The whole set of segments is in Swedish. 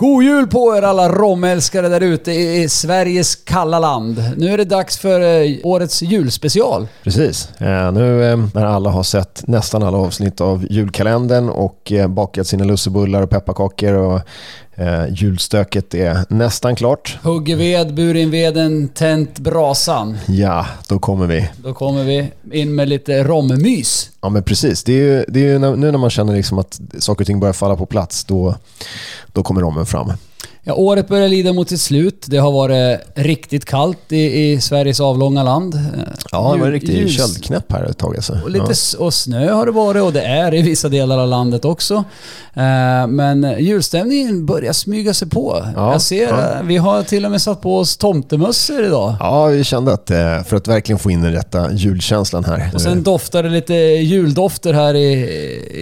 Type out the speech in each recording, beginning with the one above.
God jul på er alla romälskare där ute i Sveriges kalla land. Nu är det dags för eh, årets julspecial. Precis. Eh, nu eh, när alla har sett nästan alla avsnitt av julkalendern och bakat sina lussebullar och pepparkakor och julstöket är nästan klart. Hugger ved, bur in veden, tänt brasan. Ja, då kommer vi. Då kommer vi in med lite rommys. Ja men precis. Det är ju, det är ju nu när man känner liksom att saker och ting börjar falla på plats, då, då kommer rommen fram. Ja, året börjar lida mot sitt slut. Det har varit riktigt kallt i, i Sveriges avlånga land. Ja, det var en riktig köldknäpp här ett tag. Alltså. Och, lite, ja. och snö har det varit och det är i vissa delar av landet också. Eh, men julstämningen börjar smyga sig på. Ja, Jag ser, ja. vi har till och med satt på oss tomtemössor idag. Ja, vi kände att eh, för att verkligen få in den rätta julkänslan här. Och sen doftar det lite juldofter här i,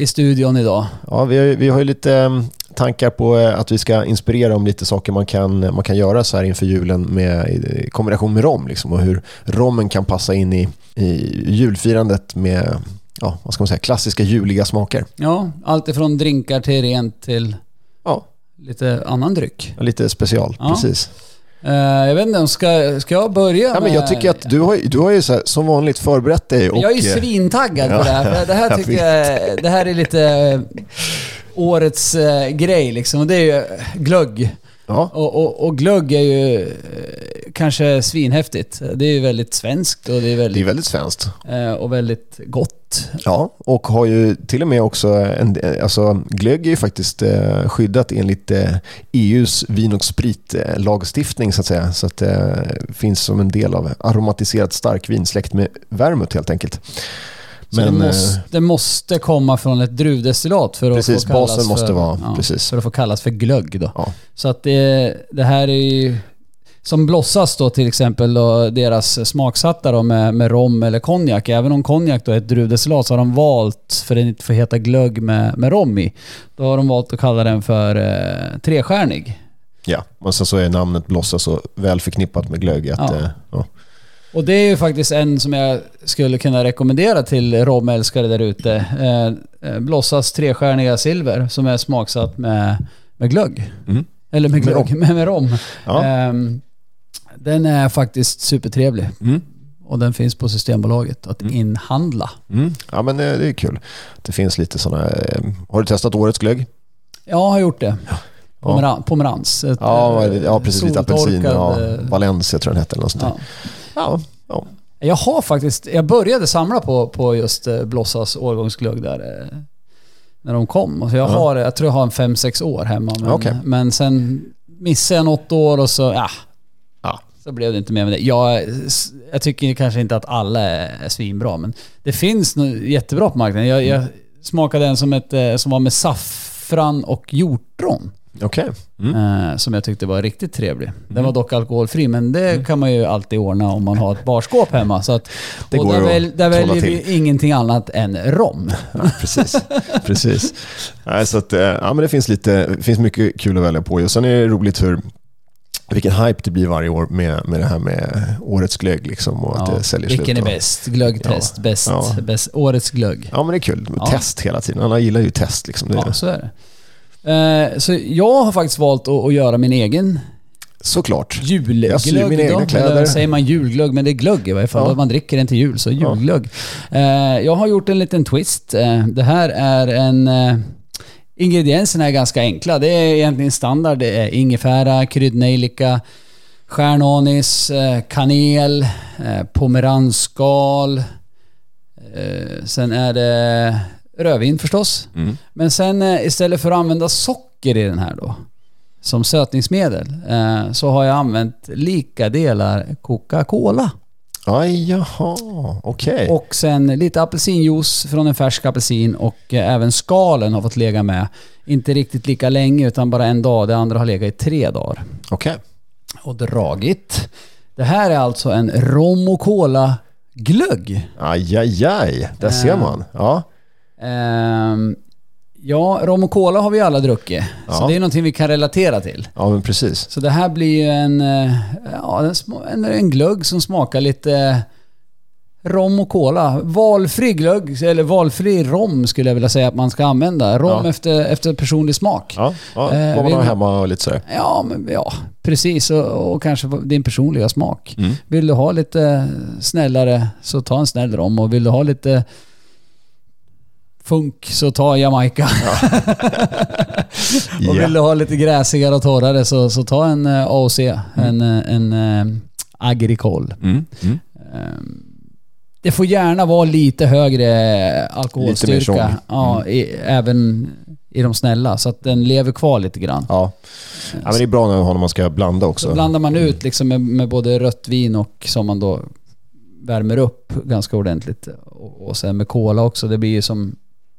i studion idag. Ja, vi har, vi har ju lite tankar på eh, att vi ska inspirera om lite saker man kan, man kan göra så här inför julen med, i kombination med rom liksom, och hur rommen kan passa in i, i julfirandet med ja, vad ska man säga, klassiska juliga smaker. Ja, allt ifrån drinkar till rent till ja. lite annan dryck. Ja, lite special, ja. precis. Uh, jag vet inte, ska, ska jag börja? Ja, men jag tycker att du har, du har ju så här, som vanligt förberett dig. Och, jag är ju svintaggad ja, på det här. För det här tycker jag, det här är lite årets eh, grej liksom. Och det är ju glögg. Ja. Och, och, och, glögg är ju eh, kanske svinhäftigt. Det är ju väldigt svenskt och det är väldigt... Det är väldigt svenskt. Eh, och väldigt gott. Ja, och har ju till och med också en... Alltså glögg är ju faktiskt eh, skyddat enligt eh, EUs vin och spritlagstiftning så att säga. Så att det finns som en del av aromatiserat starkvin släkt med vermouth helt enkelt. Men, det, måste, det måste komma från ett druvdestillat för precis, att få kallas basen måste för, vara, ja, precis. för att få kallas för glögg. Då. Ja. Så att det, det här är ju... Som blossas då till exempel då, deras smaksatta då med, med rom eller konjak. Även om konjak då är ett druvdestillat så har de valt, för att det inte får heta glögg med, med rom i, då har de valt att kalla den för eh, trestjärnig. Ja, och sen så är namnet blossa så väl förknippat med glögg att... Ja. Eh, ja. Och det är ju faktiskt en som jag skulle kunna rekommendera till romälskare där ute. Eh, eh, Blossas trestjärniga silver som är smaksatt med, med glögg. Mm. Eller med glögg, med rom. Med, rom. Ja. Eh, den är faktiskt supertrevlig. Mm. Och den finns på Systembolaget att mm. inhandla. Mm. Ja men det, det är kul. Det finns lite sådana... Eh, har du testat årets glögg? Ja, jag har gjort det. Pomeran, Pomerans. Ett, ja, ja, precis. Lite apelsin. Ja, Valencia tror jag den hette eller något sånt ja. Ja, ja. Jag har faktiskt, jag började samla på, på just eh, Blossas årgångsglögg där. Eh, när de kom. Alltså jag, har, jag tror jag har en 5-6 år hemma. Men, okay. men sen missade jag något år och så, ja. ja. Så blev det inte mer med det. Jag, jag tycker kanske inte att alla är svinbra, men det finns jättebra på marknaden. Jag, jag smakade en som, ett, eh, som var med saffran och hjortron. Okay. Mm. Eh, som jag tyckte var riktigt trevlig. Den mm. var dock alkoholfri, men det mm. kan man ju alltid ordna om man har ett barskåp hemma. Så att, det går där, väl, där väljer vi ingenting annat än rom. Ja, precis. precis. Nej, så att, eh, ja, men det finns, lite, finns mycket kul att välja på. Och sen är det roligt hur vilken hype det blir varje år med, med det här med årets glögg liksom och att ja, det säljer Vilken slut. är bäst? Glöggtest, ja, bäst, ja. bäst, årets glögg. Ja men det är kul. Test hela tiden. Alla gillar ju test liksom. Det ja, så är det. Eh, så jag har faktiskt valt att, göra min egen Såklart. Julglögg jag syr mina egna kläder. Eller säger man julglögg, men det är glögg i varje fall. Ja. Man dricker den till jul, så julglögg. Ja. Eh, jag har gjort en liten twist. Eh, det här är en... Ingredienserna är ganska enkla. Det är egentligen standard. Det är ingefära, kryddnejlika, stjärnanis, kanel, pomeranskal. Sen är det rödvin förstås. Mm. Men sen eh, istället för att använda socker i den här då, som sötningsmedel, eh, så har jag använt lika delar Coca-Cola. Aj, jaha, okej. Okay. Och sen lite apelsinjuice från en färsk apelsin och eh, även skalen har fått lägga med. Inte riktigt lika länge utan bara en dag. Det andra har legat i tre dagar. Okej. Okay. Och dragit. Det här är alltså en rom och cola glögg. Aj, aj, aj. Där ser man. Ja. Um, ja, rom och cola har vi alla druckit. Ja. Så det är någonting vi kan relatera till. Ja, men precis. Så det här blir ju en, eh, ja, en, en glögg som smakar lite rom och cola. Valfri glögg, eller valfri rom skulle jag vilja säga att man ska använda. Rom ja. efter, efter personlig smak. Ja, ja eh, vad man har hemma och lite sådär. Ja, men, ja precis. Och, och, kanske din personliga smak. Mm. Vill du ha lite snällare så ta en snäll rom. Och vill du ha lite funk så ta Jamaica. Ja. och vill du ha lite gräsigare och torrare så, så ta en uh, AOC. Mm. En, en uh, Agricol. Mm. Mm. Um, det får gärna vara lite högre alkoholstyrka. Lite ja, mm. i, även i de snälla, så att den lever kvar lite grann. Ja, ja men det är bra när man ska blanda också. Så blandar man ut liksom med, med både rött vin och som man då värmer upp ganska ordentligt. Och, och sen med cola också. Det blir ju som,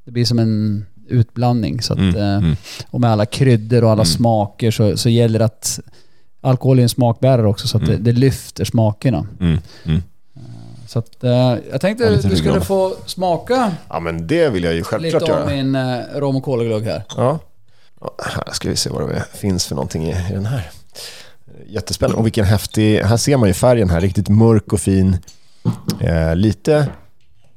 det blir som en utblandning. Så att, mm, eh, mm. Och med alla kryddor och alla mm. smaker så, så gäller det att alkohol är en smakbärare också så att det, mm. det, lyfter smakerna. Mm. Så att, eh, jag tänkte att du skulle få smaka Ja men det vill jag ju självklart lite göra. av min eh, rom och kolaglögg här. Ja. Här ska vi se vad det finns för någonting i, i den här. Jättespännande. Och vilken häftig... Här ser man ju färgen här. Riktigt mörk och fin. Eh, lite,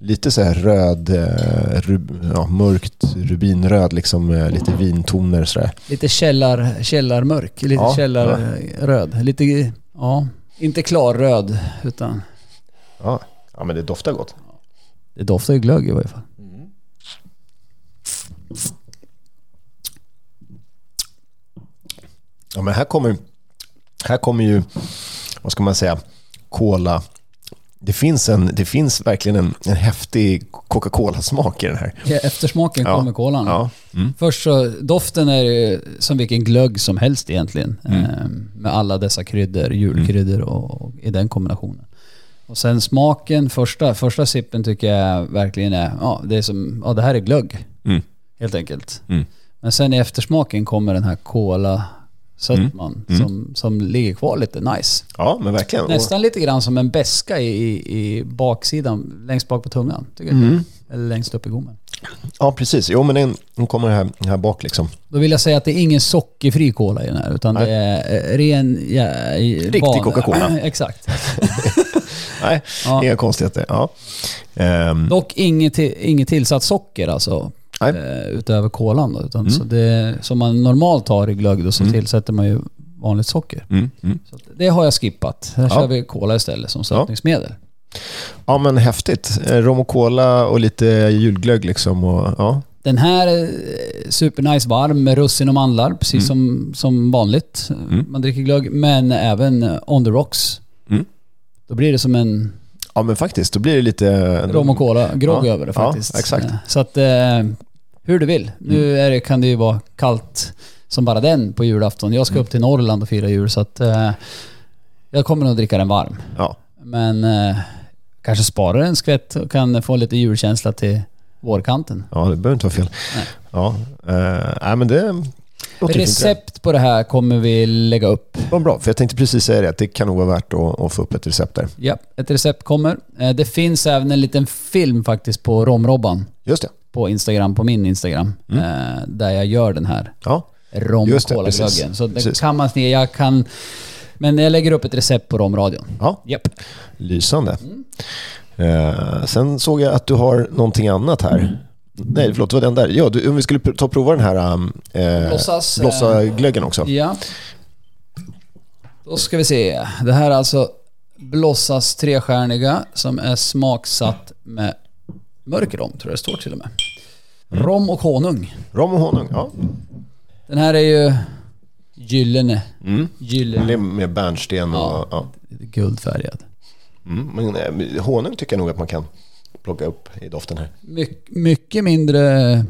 lite så här röd, eh, rub, ja, mörkt rubinröd, liksom eh, lite vintoner sådär. Lite källar, källarmörk, lite ja, källarröd. Ja. Lite, ja, inte klarröd utan... Ja. ja, men det doftar gott. Det doftar ju glögg i varje fall. Mm. Ja, men här kommer, här kommer ju, vad ska man säga, cola det finns, en, det finns verkligen en, en häftig Coca-Cola-smak i den här. Ja, eftersmaken ja. kommer kolan. Ja. Mm. Först så, doften är som vilken glögg som helst egentligen. Mm. Eh, med alla dessa kryddor, julkryddor mm. och, och, i den kombinationen. Och sen smaken, första, första sippen tycker jag verkligen är, ja det är som, ja det här är glögg. Mm. Helt enkelt. Mm. Men sen i eftersmaken kommer den här cola sötman mm. som, som ligger kvar lite nice. Ja, men verkligen. Nästan lite grann som en beska i, i baksidan, längst bak på tungan. Tycker mm. Eller längst upp i gommen. Ja, precis. Jo, men den, den kommer här, här bak liksom. Då vill jag säga att det är ingen sockerfri cola i den här, utan Nej. det är eh, ren... Ja, Riktig Coca-Cola. Exakt. Nej, ja. inga konstigheter. Ja. Um. Dock inget, inget tillsatt socker alltså. Eh, utöver kolan. Då, utan mm. så det, som man normalt har i glögg då, så mm. tillsätter man ju vanligt socker. Mm. mm. Så det har jag skippat. Här ja. kör vi kola istället som sötningsmedel. Ja. ja men häftigt. Eh, rom och cola och lite julglögg liksom. Och, ja. Den här är supernice varm med russin och mandlar, precis mm. som, som vanligt. Mm. Man dricker glögg, men även on the rocks. Då blir det som en... Ja men faktiskt, då blir det lite... Rom och cola, grogg ja. över det faktiskt. Ja, exakt. Så att eh, hur du vill. Nu mm. är det, kan det ju vara kallt som bara den på julafton. Jag ska mm. upp till Norrland och fira jul så att eh, jag kommer nog dricka den varm. Ja. Men eh, kanske sparar en skvätt och kan få lite julkänsla till vårkanten. Ja, det behöver inte vara fel. Nej. Ja, eh, men det Recept på det här kommer vi lägga upp. Vad bra, för jag tänkte precis säga det, att det kan nog vara värt att, att få upp ett recept där. Ja, ett recept kommer. Eh, det finns även en liten film faktiskt på Romrobban. Just det på Instagram, på min Instagram, mm. eh, där jag gör den här ja. rom och glöggen Så det kan man se, jag kan... Men jag lägger upp ett recept på romradion. Ja, yep. lysande. Mm. Eh, sen såg jag att du har någonting annat här. Mm. Nej, förlåt, det var den där. Ja, du, om vi skulle ta och prova den här um, eh, Blossas, glöggen också. Ja. Då ska vi se. Det här är alltså Blossas trestjärniga som är smaksatt med Mörk rom tror jag det står till och med. Rom och honung. Rom och honung, ja. Den här är ju gyllene. Mm. gyllene. Med bärnsten och... Ja, ja. Guldfärgad. Mm. Men eh, honung tycker jag nog att man kan plocka upp i doften här. My mycket mindre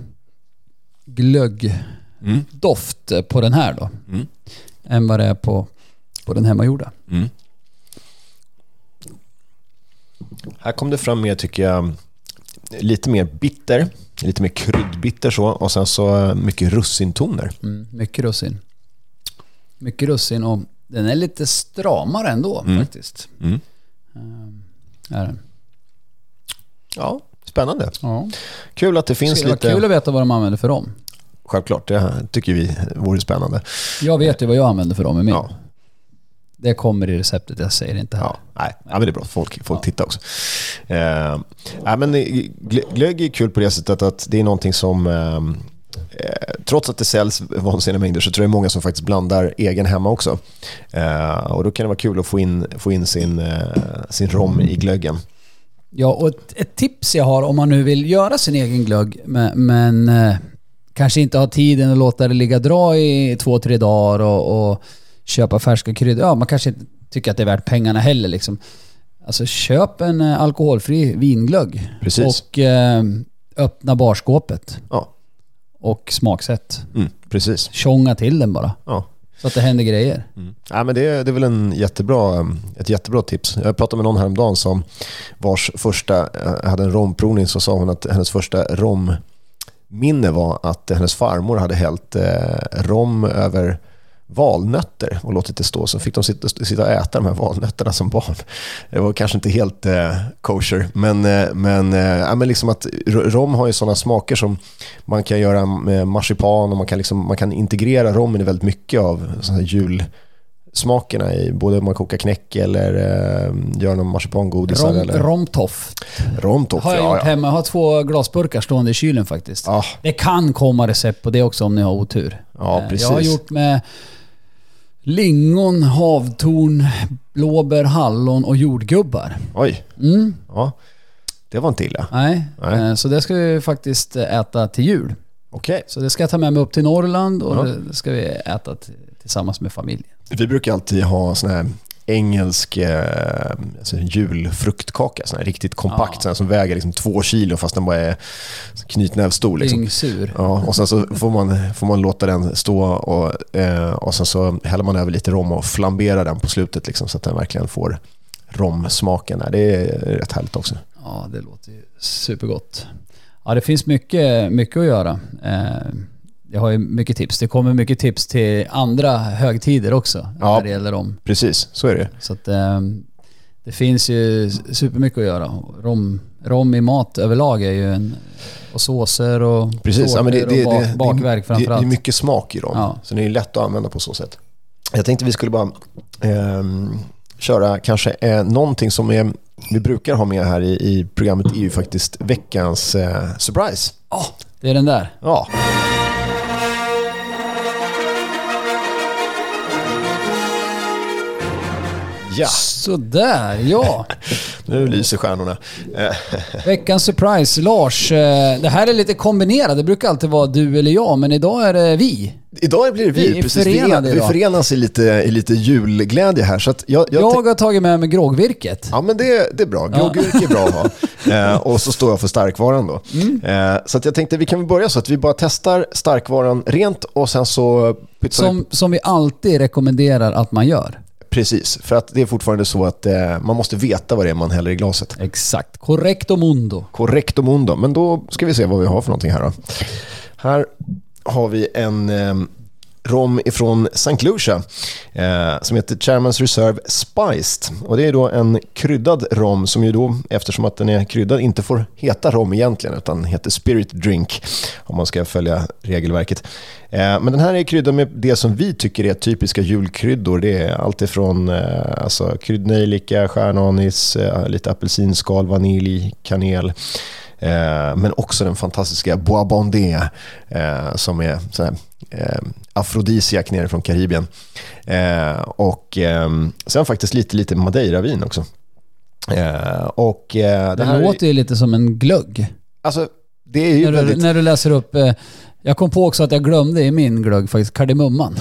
glöggdoft mm. på den här då. Mm. Än vad det är på, på den hemmagjorda. Mm. Här kom det fram mer tycker jag lite mer bitter, lite mer kryddbitter så och sen så mycket russintoner. Mm, mycket russin. Mycket russin och den är lite stramare ändå mm. faktiskt. Mm. Uh, är den. Ja, spännande. Ja. Kul att det finns det lite... Kul att veta vad de använder för dem. Självklart, det tycker vi vore spännande. Jag vet ju vad jag använder för dem i min. Ja. Det kommer i receptet, jag säger inte här. Ja, nej, ja, men det är bra. Folk, folk ja. tittar också. Eh, ja, men glögg är kul på det sättet att det är någonting som ehm, eh, trots att det säljs vansinniga mängder så tror jag det är många som faktiskt blandar egen hemma också. Eh, och då kan det vara kul att få in, få in sin, eh, sin rom i glöggen. Ja, och ett, ett, tips jag har om man nu vill göra sin egen glögg men, men eh, kanske inte har tiden att låta det ligga dra i två, tre dagar och, och köpa färska kryddor. Ja, man kanske inte tycker att det är värt pengarna heller liksom. Alltså köp en eh, alkoholfri vinglögg. Precis. Och eh, öppna barskåpet. Ja. Och smaksätt. Mm, precis. Tjonga till den bara. Ja. Så att det händer grejer. Mm. Ja, men det, det är väl en jättebra, ett jättebra tips. Jag pratade med någon häromdagen som vars första, eh, hade en romprovning så sa hon att hennes första romminne var att hennes farmor hade hällt eh, rom över valnötter och låtit det stå. Så fick de sitta, sitta och äta de här valnötterna som barn. Det var kanske inte helt eh, kosher, men, eh, men, eh, ja, men liksom att rom har ju sådana smaker som man kan göra med marsipan och man kan, liksom, man kan integrera rommen i väldigt mycket av sådana här jul smakerna i både om man kokar knäck eller eh, gör någon marsipangodis. Rom, eller... Romtoff. Romtoff, har jag ja, gjort hemma. Jag har två glasburkar stående i kylen faktiskt. Ah. Det kan komma recept på det också om ni har otur. Ja, precis. Jag har gjort med lingon, havtorn, blåbär, hallon och jordgubbar. Oj. Mm. Ja. Det var inte illa. Nej. Nej. Eh, så det ska vi faktiskt äta till jul. Okej. Okay. Så det ska jag ta med mig upp till Norrland och ja. det ska vi äta tillsammans med familjen. Vi brukar alltid ha sån här engelsk eh, alltså julfruktkaka. Sån här riktigt kompakt, ja. sån här som väger liksom två kilo fast den bara är knytnävstor. Liksom. Ja, och sen så får man, får man låta den stå och, eh, och sen så häller man över lite rom och flamberar den på slutet liksom, så att den verkligen får romsmaken. Det är rätt härligt också. Ja, det låter ju supergott. Ja, det finns mycket, mycket att göra. Eh, jag har ju mycket tips. Det kommer mycket tips till andra högtider också. Ja, när det gäller dem. precis. Så är det. Så att, eh, det finns ju supermycket att göra. Rom, rom i mat överlag är ju en... Och såser och Precis. Ja, men det, det, och bak, bakverk framförallt. Det är mycket smak i dem. Ja. Så det är lätt att använda på så sätt. Jag tänkte vi skulle bara eh, köra kanske eh, någonting som är, vi brukar ha med här i, i programmet är ju faktiskt veckans eh, surprise. Ja, oh, det är den där. Ja. Ja. Sådär, ja. nu lyser stjärnorna. Veckans surprise. Lars, eh, det här är lite kombinerat. Det brukar alltid vara du eller jag, men idag är det vi. Idag blir det vi. Vi, precis. vi, vi förenas i lite, i lite julglädje här. Så att jag, jag, jag har tagit med mig groggvirket. Ja, men det, det är bra. Groggvirke är bra att ha. Eh, och så står jag för starkvaran då. Mm. Eh, så att jag tänkte vi kan börja så att vi bara testar starkvaran rent och sen så... Som, som vi alltid rekommenderar att man gör. Precis, för att det är fortfarande så att eh, man måste veta vad det är man häller i glaset. Exakt, correcto mundo. Correcto mundo, men då ska vi se vad vi har för någonting här då. Här har vi en eh, rom ifrån St. Lucia eh, som heter Chairman's Reserve Spiced. Och det är då en kryddad rom som ju då, eftersom att den är kryddad, inte får heta rom egentligen utan heter Spirit Drink om man ska följa regelverket. Eh, men den här är kryddad med det som vi tycker är typiska julkryddor. Det är allt ifrån eh, alltså, kryddnejlika, stjärnanis, eh, lite apelsinskal, vanilj, kanel. Eh, men också den fantastiska Bois Bondé eh, som är eh, afrodisiak nere från Karibien. Eh, och eh, sen faktiskt lite, lite Madeira-vin också. Eh, och, eh, det, det låter ju lite som en glögg. Alltså, det är ju när, väldigt... du, när du läser upp... Eh, jag kom på också att jag glömde i min glögg faktiskt kardemumman.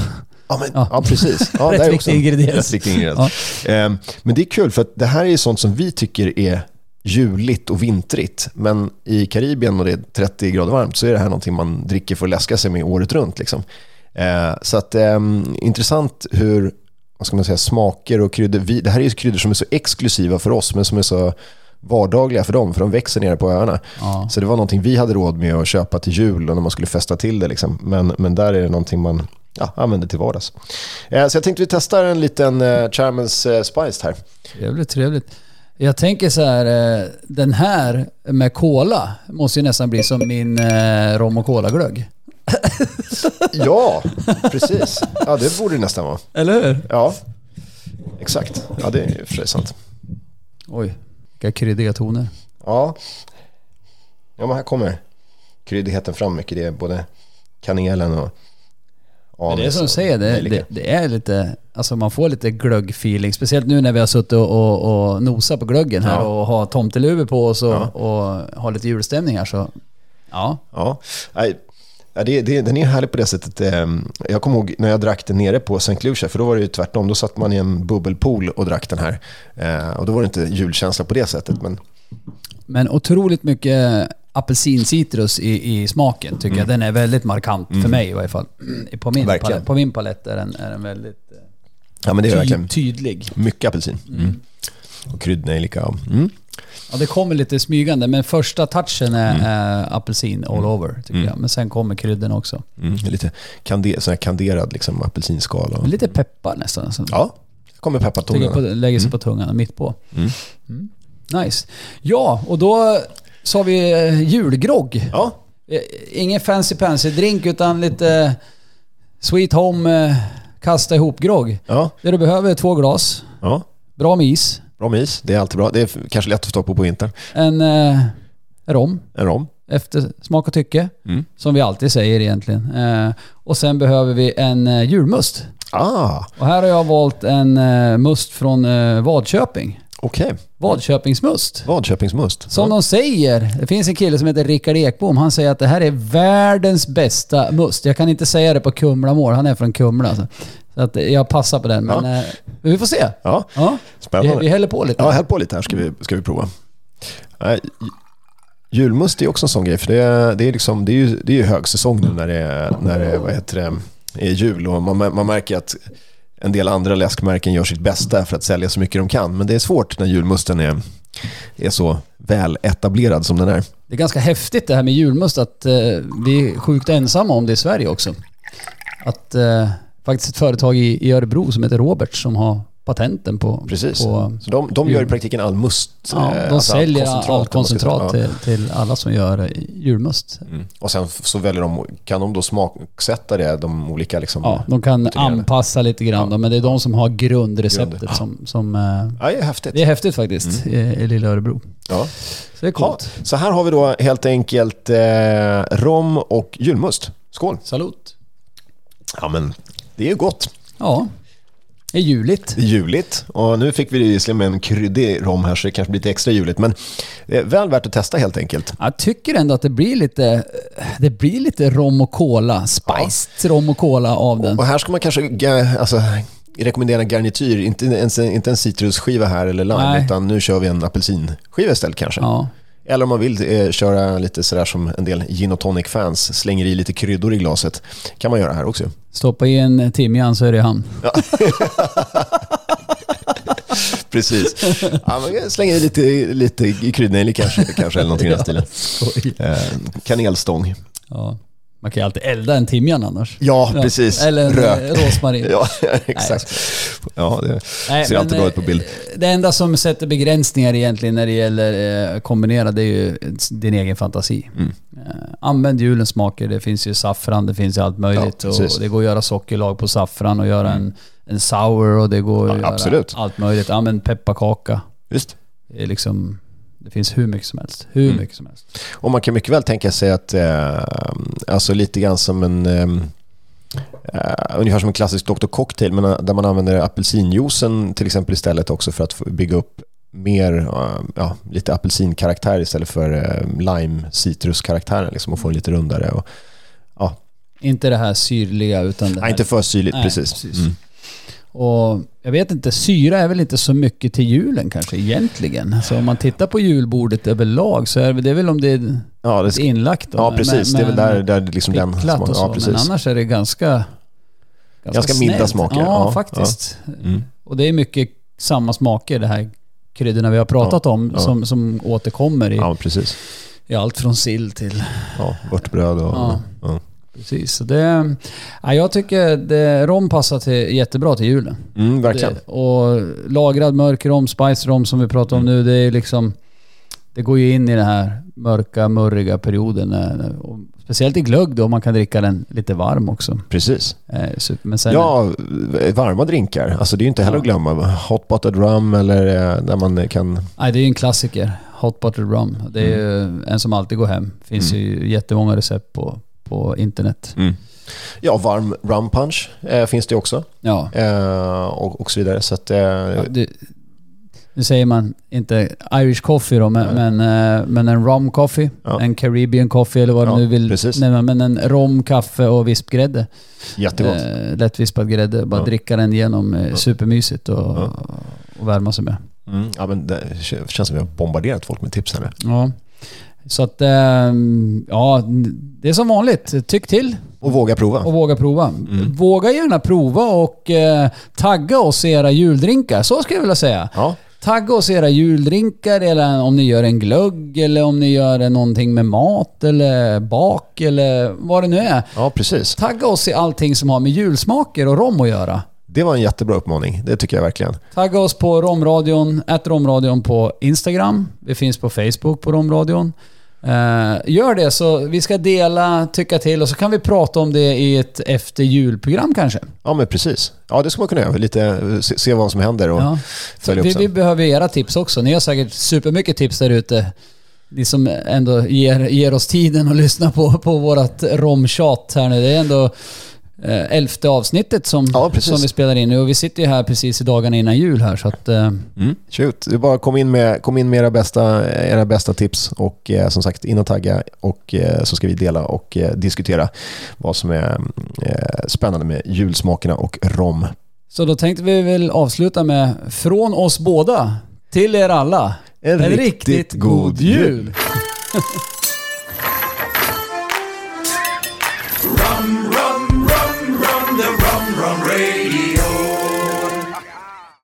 Ja, men, ja. ja precis. Ja, rätt viktig ingrediens. Rätt ingrediens. Ja. Eh, men det är kul för att det här är sånt som vi tycker är juligt och vintrigt. Men i Karibien och det är 30 grader varmt så är det här någonting man dricker för att läska sig med året runt. Liksom. Eh, så att eh, intressant hur vad ska man säga, smaker och kryddor. Vi, det här är ju kryddor som är så exklusiva för oss men som är så vardagliga för dem, för de växer nere på öarna. Ja. Så det var någonting vi hade råd med att köpa till jul och när man skulle festa till det. Liksom. Men, men där är det någonting man ja, använder till vardags. Eh, så jag tänkte vi testar en liten eh, Charmans eh, Spiced här. Trevligt, trevligt. Jag tänker så här, eh, den här med cola måste ju nästan bli som min eh, rom och cola-glögg. ja, precis. Ja, det borde det nästan vara. Eller hur? Ja. Exakt. Ja, det är för sig sant. Oj, vilka kryddiga toner. Ja. Ja, men här kommer kryddigheten fram mycket. Det är både kanelen och men det är som du säger, det, det, det, är lite... Alltså man får lite glöggfeeling. Speciellt nu när vi har suttit och, och, och nosat på glöggen här ja. och har tomteluvor på oss och, ja. och har lite julstämning här så... Ja. Ja. Ja, det, det, den är härlig på det sättet. Ehm, jag kommer ihåg när jag drack den nere på St. Lucia, för då var det ju tvärtom. Då satt man i en bubbelpool och drack den här. Eh, och då var det inte julkänsla på det sättet. Men, men otroligt mycket apelsincitrus i, i smaken tycker mm. jag. Den är väldigt markant mm. för mig i varje fall. På min, palett, på min palett är den, är den väldigt eh, ja, men det är ty verkligen tydlig. Mycket apelsin. Mm. mm. Och kryddnejlika. Mm. Ja, det kommer lite smygande, men första touchen är, mm. är apelsin all mm. over tycker mm. jag. Men sen kommer krydden också. Mm. Lite kande, sån här kanderad liksom, apelsinskal. Och... Lite peppar nästan. Alltså. Ja, kommer peppartonerna. Lägger sig på tungan, mitt på. Nice. Ja, och då så har vi eh, julgrogg. Ja. Eh, ingen fancy pansy drink utan lite Sweet Home eh, kasta ihop grogg. Ja. Det du behöver är två glas. Ja. Bra med is. Bra med is, det är alltid bra. Det är kanske lätt att få på på vintern. En eh, rom. En rom. Efter smak och tycke. Mm. Som vi alltid säger egentligen. Eh, och sen behöver vi en eh, julmust. Ah. Och här har jag valt en eh, must från eh, Vadköping. Okej. Okay. Vadköpingsmust. Vadköpingsmust. Som ja. de säger. Det finns en kille som heter Rickard Ekbom. Han säger att det här är världens bästa must. Jag kan inte säga det på Kumlamål. Han är från Kumla. Alltså. Så att jag passar på den. Men ja. eh, vi får se. Ja, ja. Spännande. Vi, vi häller på lite. Ja, häll på lite här ska vi, ska vi prova. Nej, julmust är också en sån grej. För det är, det är, liksom, det är, ju, det är högsäsong nu när det är, när det, vad heter det, är jul. Och man, man märker att en del andra läskmärken gör sitt bästa för att sälja så mycket de kan. Men det är svårt när julmusten är, är så väl etablerad som den är. Det är ganska häftigt det här med julmust att eh, vi är sjukt ensamma om det i Sverige också. Att eh, faktiskt ett företag i, i Örebro som heter Robert som har patenten på... Precis. På, så de, de gör i praktiken all must. Ja, de alltså säljer all koncentrat, all koncentrat till, till, alla som gör julmust. Mm. Och sen så väljer de, kan de då smaksätta det, de olika liksom... Ja, de kan anpassa lite grann ja. men det är de som har grundreceptet Grund. som... som eh, ja, det är häftigt. Det är häftigt faktiskt, mm. i, i lilla Örebro. Ja. Så det är coolt. Ja, så här har vi då helt enkelt eh, rom och julmust. Skål! Salut! Ja men, det är ju gott. Ja. Det är juligt. Juligt. Och nu fick vi visserligen med en kryddig rom här så det kanske blir lite extra juligt. Men det är väl värt att testa helt enkelt. Jag tycker ändå att det blir lite, det blir lite rom och cola. Spiced ja. rom och cola av den. Och här ska man kanske alltså, rekommendera garnityr. Inte, ens, inte en citrusskiva här eller lime. Nej. Utan nu kör vi en apelsinskiva istället kanske. Ja. Eller om man vill eh, köra lite sådär som en del gin och tonic-fans, slänger i lite kryddor i glaset. kan man göra här också. Stoppa i en timjan så är det han. Ja. Precis. Ja, man slänger i lite, lite kryddnejlik kanske, kanske eller någonting i den stilen. Eh, kanelstång. Ja. Man kan ju alltid elda en timjan annars. Ja, ja. precis. Eller en Rök. Eh, rosmarin. ja, exakt. ja, det Nej, ser alltid bra ut på bild. Eh, det enda som sätter begränsningar egentligen när det gäller eh, kombinera, det är ju din egen fantasi. Mm. Använd julens smaker. Det finns ju saffran, det finns ju allt möjligt. Ja, och det går att göra sockerlag på saffran och göra mm. en, en sour och det går att ja, göra absolut. allt möjligt. Använd pepparkaka. Visst. Det är liksom det finns hur mycket som helst. Hur mm. mycket som helst. Och man kan mycket väl tänka sig att, eh, alltså lite grann som en, eh, ungefär som en klassisk Dr. Cocktail, men eh, där man använder apelsinjuicen till exempel istället också för att bygga upp mer, eh, ja, lite apelsinkaraktär istället för eh, lime citruskaraktären liksom och få en lite rundare. Och, ja. Inte det här syrliga utan det här... Nej, inte för syrligt, Nej, precis. precis. Mm. Och jag vet inte, syra är väl inte så mycket till julen kanske egentligen. Så om man tittar på julbordet överlag så är det väl om det är ja, det ska, inlagt. Ja, precis. Med, det är väl där, där liksom den... Smak, och så. Ja, precis. Men annars är det ganska... Ganska, ganska milda smaker. Ja, ja faktiskt. Ja. Mm. Och det är mycket samma smaker, det här kryddorna vi har pratat om, som, som återkommer i, ja, i allt från sill till... Ja, vörtbröd och... Precis. Så det, ja, jag tycker det, rom passar till, jättebra till julen. Mm, verkligen. Det, och lagrad mörk rom, spice rom som vi pratar om mm. nu, det är liksom... Det går ju in i den här mörka, murriga perioden. Speciellt i glögg då, man kan dricka den lite varm också. Precis. Eh, men sen, ja, varma drinkar. Alltså det är ju inte heller ja. att glömma. Hot buttered rum eller eh, där man kan... Nej, det är ju en klassiker. Hot buttered rum. Det är mm. ju en som alltid går hem. Finns mm. ju jättemånga recept på, på internet. Mm. Ja, varm rum punch eh, finns det också. Ja. Eh, och, och så vidare. Så att, eh, ja, det, nu säger man inte Irish coffee då, men, men, eh, men, en rum coffee, ja. en Caribbean coffee eller vad ja, du nu vill. Nej, men en rom, kaffe och vispgrädde. Jättegott. Eh, lättvispad grädde. Bara ja. dricka den igenom. Eh, supermysigt och, och värma sig med. Mm, ja, men det känns som vi har bombarderat folk med tips här nu. Ja. Så att, ehm, ja, det är som vanligt. Tyck till. Och våga prova. Och våga prova. Mm. Våga gärna prova och eh, tagga oss era juldrinkar. Så skulle jag vilja säga. Ja. Tagga oss era juldrinkar eller om ni gör en glögg eller om ni gör någonting med mat eller bak eller vad det nu är. Ja, precis. Tagga oss i allting som har med julsmaker och rom att göra. Det var en jättebra uppmaning. Det tycker jag verkligen. Tagga oss på Romradion, ett Romradion på Instagram. Vi finns på Facebook på Romradion. Uh, gör det så vi ska dela, tycka till och så kan vi prata om det i ett efter julprogram kanske. Ja men precis. Ja det ska man kunna göra. Lite, se, se vad som händer och ja. följa upp vi, vi behöver era tips också. Ni har säkert supermycket tips där ute. Ni som ändå ger, ger oss tiden att lyssna på, på vårat romtjat här nu. Det är ändå eh, elfte avsnittet som, ja, som vi spelar in nu. Och vi sitter ju här precis i dagarna innan jul här så att... Eh. Mm. Shoot, bara kom in med, kom in med era, bästa, era bästa tips och eh, som sagt in och tagga och eh, så ska vi dela och eh, diskutera vad som är eh, spännande med julsmakerna och rom. Så då tänkte vi väl avsluta med från oss båda till er alla. En, en riktigt, riktigt god jul! jul.